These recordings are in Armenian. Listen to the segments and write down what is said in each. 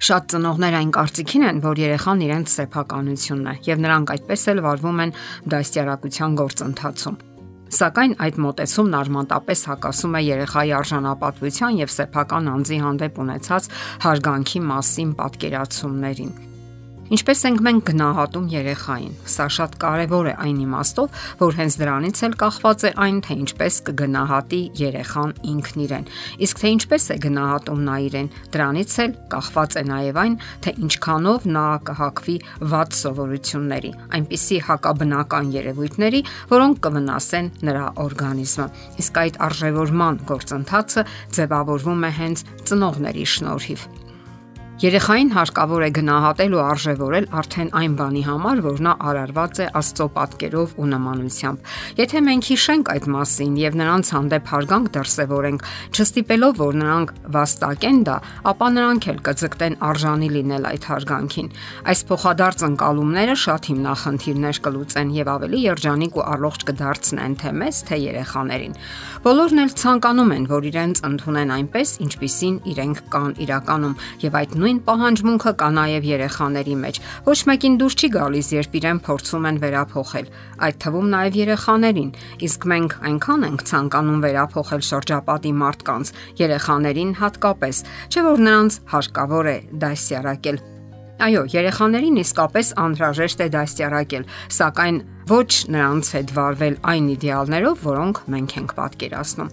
Շատ ծնողներ այն կարծիքին են, որ երեխան իրենց սեփականությունն է, եւ նրանք այդպես էլ վարվում են դաստիարակության գործընթացում։ Սակայն այդ մոտեցումն արմատապես հակասում է երեխայի արժանապատվության եւ սեփական անձի հանդեպ ունեցած հարգանքի մասին պատկերացումներին։ Ինչպես ենք մենք գնահատում երեխային։ Սա շատ կարևոր է այն իմաստով, որ հենց դրանից էլ կախված է այն, թե ինչպես կգնահատի երեխան ինքն իրեն։ Իսկ թե ինչպես է գնահատում նա իրեն, դրանից էլ կախված է նաև այն, թե ինչքանով նա կհակվի վատ սովորությունների, այնպիսի հակաբնական երևույթների, որոնք կվնասեն նրա օրգանիզմը։ Իսկ այդ արժևորման գործընթացը ձևավորվում է հենց ծնողների շնորհիվ։ Երեխային հարկավոր է գնահատել ու արժևորել արդեն այն բանի համար, որ նա արարված է Աստծո պատկերով ու նմանությամբ։ Եթե մենք հիշենք այդ մասին եւ նրանց հանդեպ հարգանք դրսևորենք, չստիպելով, որ նրանք վաստակեն դա, ապա նրանք էլ կձգտեն արժանի լինել այդ հարգանքին։ Այս փոխադարձ ընկալումները շատ հիմնախնդիրներ կլուծեն եւ ավելի երջանիկ ու առողջ կդարձնեն թե մեզ, թե երեխաներին։ Բոլորն էլ ցանկանում են, որ իրենց ընդունեն այնպես, ինչպիսին իրենք կան իրականում եւ այդ նույն նույն պահանջմունքը կա նաև երեխաների մեջ։ Ոչ մեկին դուր չի գալիս, երբ իրեն փորձում են վերափոխել, այդ թվում նաև երեխաներին։ Իսկ մենք այնքան ենք ցանկանում վերափոխել շրջապատի մարդկանց, երեխաներին հատկապես, չէ՞ որ նրանց հարկավոր է դասյարակել Այո, երեխաներին իսկապես անհրաժեշտ է դաստիարակել, սակայն ոչ նրանց հետ վարվել այն իդեալներով, որոնք մենք ենք պատկերացնում։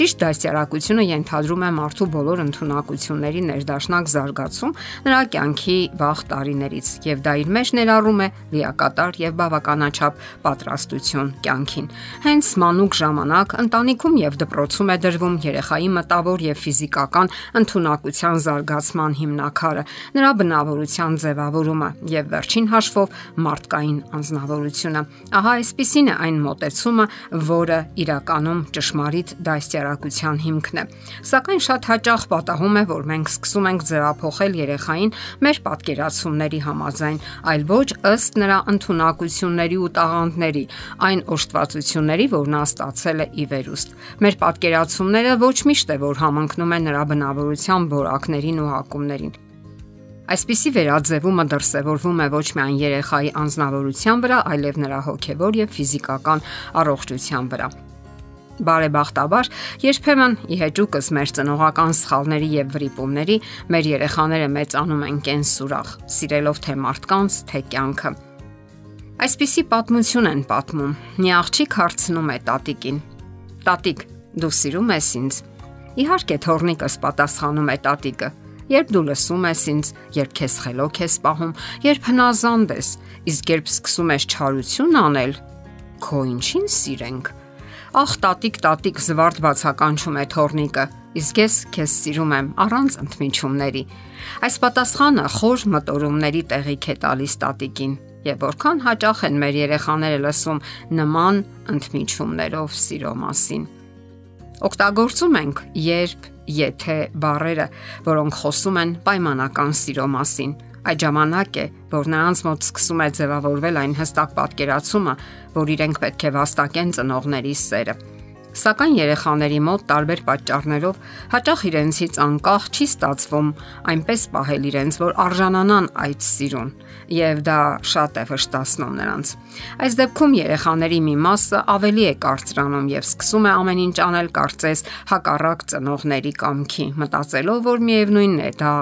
Ճիշտ դաստիարակությունը ենթադրում է մարդու բոլոր ընտունակությունների ներդաշնակ զարգացում նրա կյանքի վաղ տարիներից եւ դա իր մեջ ներառում է լիակատար եւ բավականաչափ պատրաստություն կյանքին։ Հենց մանուկ ժամանակ ընտանիքում եւ դպրոցում է դրվում երեխայի մտավոր եւ ֆիզիկական ընտունակության զարգացման հիմնակարը, նրա բնավորության ձևավորումը եւ վերջին հաշվով մարդկային անznավորությունը։ Ահա այսպիսին է այն մոտեցումը, որը իրականում ճշմարիտ դաստիարակություն հասարակության հիմքն է։ Սակայն շատ հաճախ պատահում է, որ մենք սկսում ենք ձևափոխել երեխային մեր պատկերացումների համաձայն, այլ ոչ ըստ նրա ընտունակությունների ու տաղանդների, այն օժտվածությունների, որ նա ստացել է ի վերուստ։ Մեր պատկերացումները ոչ միշտ է, որ համընկնում են նրա բնավորության որակներին ու հակումներին։ Այսպիսի վերաձևումը դրսևորվում է ոչ միայն երեխայի անznավորության վրա, այլև նրա հոգևոր եւ ֆիզիկական առողջության վրա։ Բարեբախտաբար, երբեմն ի հեճուկս մեր ծնողական սխալների եւ վրիպումների մեր երեխաները մեծանում են կենսուրախ, սիրելով թե մարդկանց, թե կյանքը։ Այսպիսի պատմություն են պատմում։ Մի աղջիկ հարցնում է տատիկին. Տատիկ, դու սիրում ես ինձ։ Իհարկե, թորնիկս պատասխանում է տատիկը. Երբ դու լսում ես ինձ, երբ քեզ խելոք ես պահում, երբ հնազանդ ես, իսկ երբ սկսում ես չարություն անել, քո ինչին սիրենք Ախ, տատիկ, տատիկ, զվարթ բացականչում է թորնիկը։ Իսկ ես քեզ սիրում եմ առանց ընդմիջումների։ Այս պատասխանը խոր մտորումների տեղիք է տալիս տատիկին։ Եվ որքան հաճախ են մեր երեխաները լսում նման ընդմիջումներով սիրո մասին։ Օգտագործում ենք երբ, եթե բառերը, որոնք խոսում են պայմանական սիրո մասին Այդ ժամանակ է, որ նրանց մոտ սկսում է ձևավորվել այն հստակ պատկերացումը, որ իրենք պետք է վաստակեն ծնողների սերը։ Սակայն երեխաների մոտ տարբեր պատճառներով հաճախ իրենցից անկախ չի ստացվում այնպես պահել իրենց, որ արժանանան այդ սիրուն, եւ դա շատ է վշտացնում նրանց։ Այս դեպքում երեխաների մի մասը ավելի է կարծրանում եւ սկսում է ամեն ինչ անել կարծես հակառակ ծնողների կամքի, մտածելով, որ միևնույնն է, դա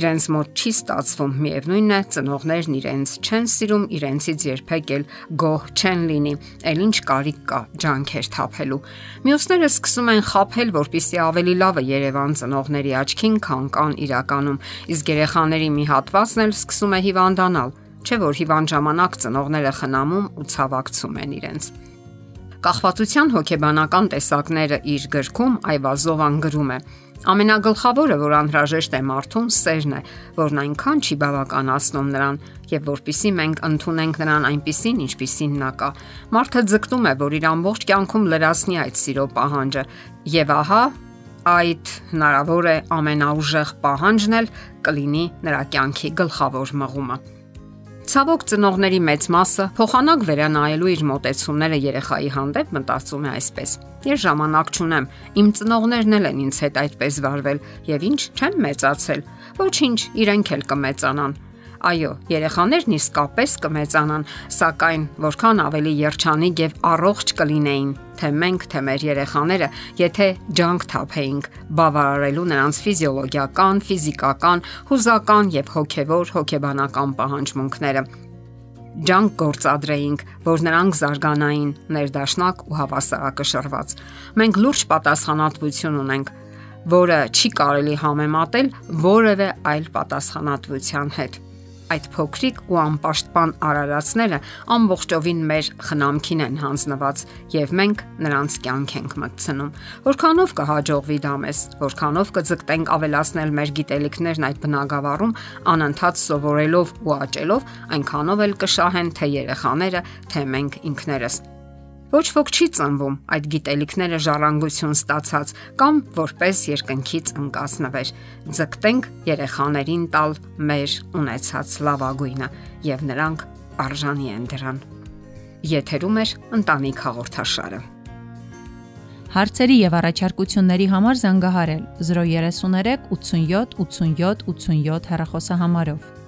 իրենց մոտ չի ստացվում, միևնույնն է, ծնողներն իրենց չեն սիրում, իրենցից երբեք էլ գոհ չեն լինի, ել ինչ կարիք կա ջանքեր թափելու Մյուսները սկսում են խափել, որpիսի ավելի լավը Երևան ծնողների աչքին, քան կան իրականում, իսկ երեխաների մի հատվածն էլ սկսում է հիվանդանալ, չէ որ հիվանդ ժամանակ ծնողները խնամում ու ցավակցում են իրենց։ Կախվածության հոգեբանական տեսակները իր գրքում Այվազովան գրում է. Ամենագլխավորը, որ անհրաժեշտ է մարդուն, սերն է, որն այնքան չի բավականացնում նրան, եւ որpիսի մենք ընդունենք նրան այնպիսին, ինչպիսին նա կա։ Մարդը ձգտում է, որ իր ամբողջ կյանքում լրացնի այդ սիրո պահանջը, եւ ահա այդ հնարավոր է ամենաուժեղ պահանջն էլ կլինի նրա կյանքի գլխավոր մղումը։ Ցավոք ծնողների մեծ մասը փոխանակ վերանայելու իր մտեցումները երեխայի հանդեպ մտածում է այսպես. Ես ժամանակ չունեմ, իմ ծնողներն էլ են ինձ հետ այդպես վարվել եւ ինչ չեմ մեծացել։ Ոչինչ, իրենք էլ կմեծանան։ Այո, երեխաներն իսկապես կմեծանան, սակայն որքան ավելի երջանիկ եւ առողջ կլինեին, թե մենք, թե մեր երեխաները, եթե ջանք թափեինք բավարարելու նրանց ֆիզիոլոգիական, ֆիզիկական, հուզական եւ հոգեվոր հոգեբանական պահանջմունքները ջանք գործադրեինք, որ նրանք զարգանային ներդաշնակ ու հավասարակշռված։ Մենք լուրջ պատասխանատվություն ունենք, որը չի կարելի համեմատել որևէ այլ պատասխանատվության հետ այդ փոքրիկ ու անպաշտպան արարածները ամբողջովին մեր խնամքին են հանձնված եւ մենք նրանց կյանք ենք մտցնում։ Որքանով կհաջողվի դա մեզ, որքանով կձգտենք ավելացնել մեր գիտելիքներն այդ բնագավառում, անընդհատ սովորելով ու աճելով, այնքանով էլ կշահեն թե երեխաները, թե մենք ինքներս։ Ոչ ոք չի ծնվում այդ գիտելիքները ժառանգություն ստացած կամ որպես երկնքից ընկած նվեր։ Ձգտենք երեխաներին տալ մեր ունեցած լավագույնը եւ նրանք արժանի են դրան։ Եթերում է ընտանիք հաղորդաշարը։ Հարցերի եւ առաջարկությունների համար զանգահարել 033 87 87 87 հեռախոսահամարով։